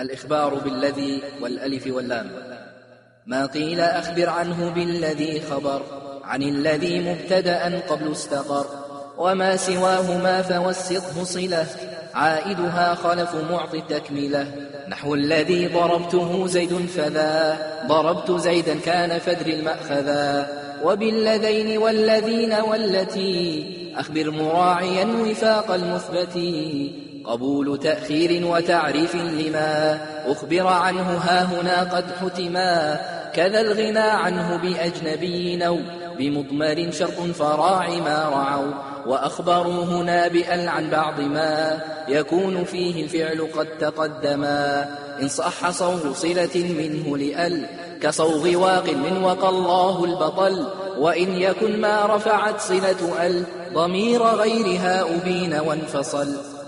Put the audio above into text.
الإخبار بالذي والألف واللام. ما قيل أخبر عنه بالذي خبر عن الذي مبتدأ قبل استقر. وما سواهما فوسطه صلة. عائدها خلف معطي التكملة. نحو الذي ضربته زيد فذا. ضربت زيدا كان فدر المأخذا. وبالذين والذين والتي. أخبر مراعيا وفاق المثبت قبول تأخير وتعريف لما أخبر عنه ها هنا قد حتما كذا الغنى عنه بأجنبي أو بمضمر شرط فراع ما رعوا وأخبروا هنا بأل عن بعض ما يكون فيه الفعل قد تقدما إن صح صوغ صلة منه لأل كصوغ واق من وقى الله البطل وإن يكن ما رفعت صلة أل ضمير غيرها أبين وانفصل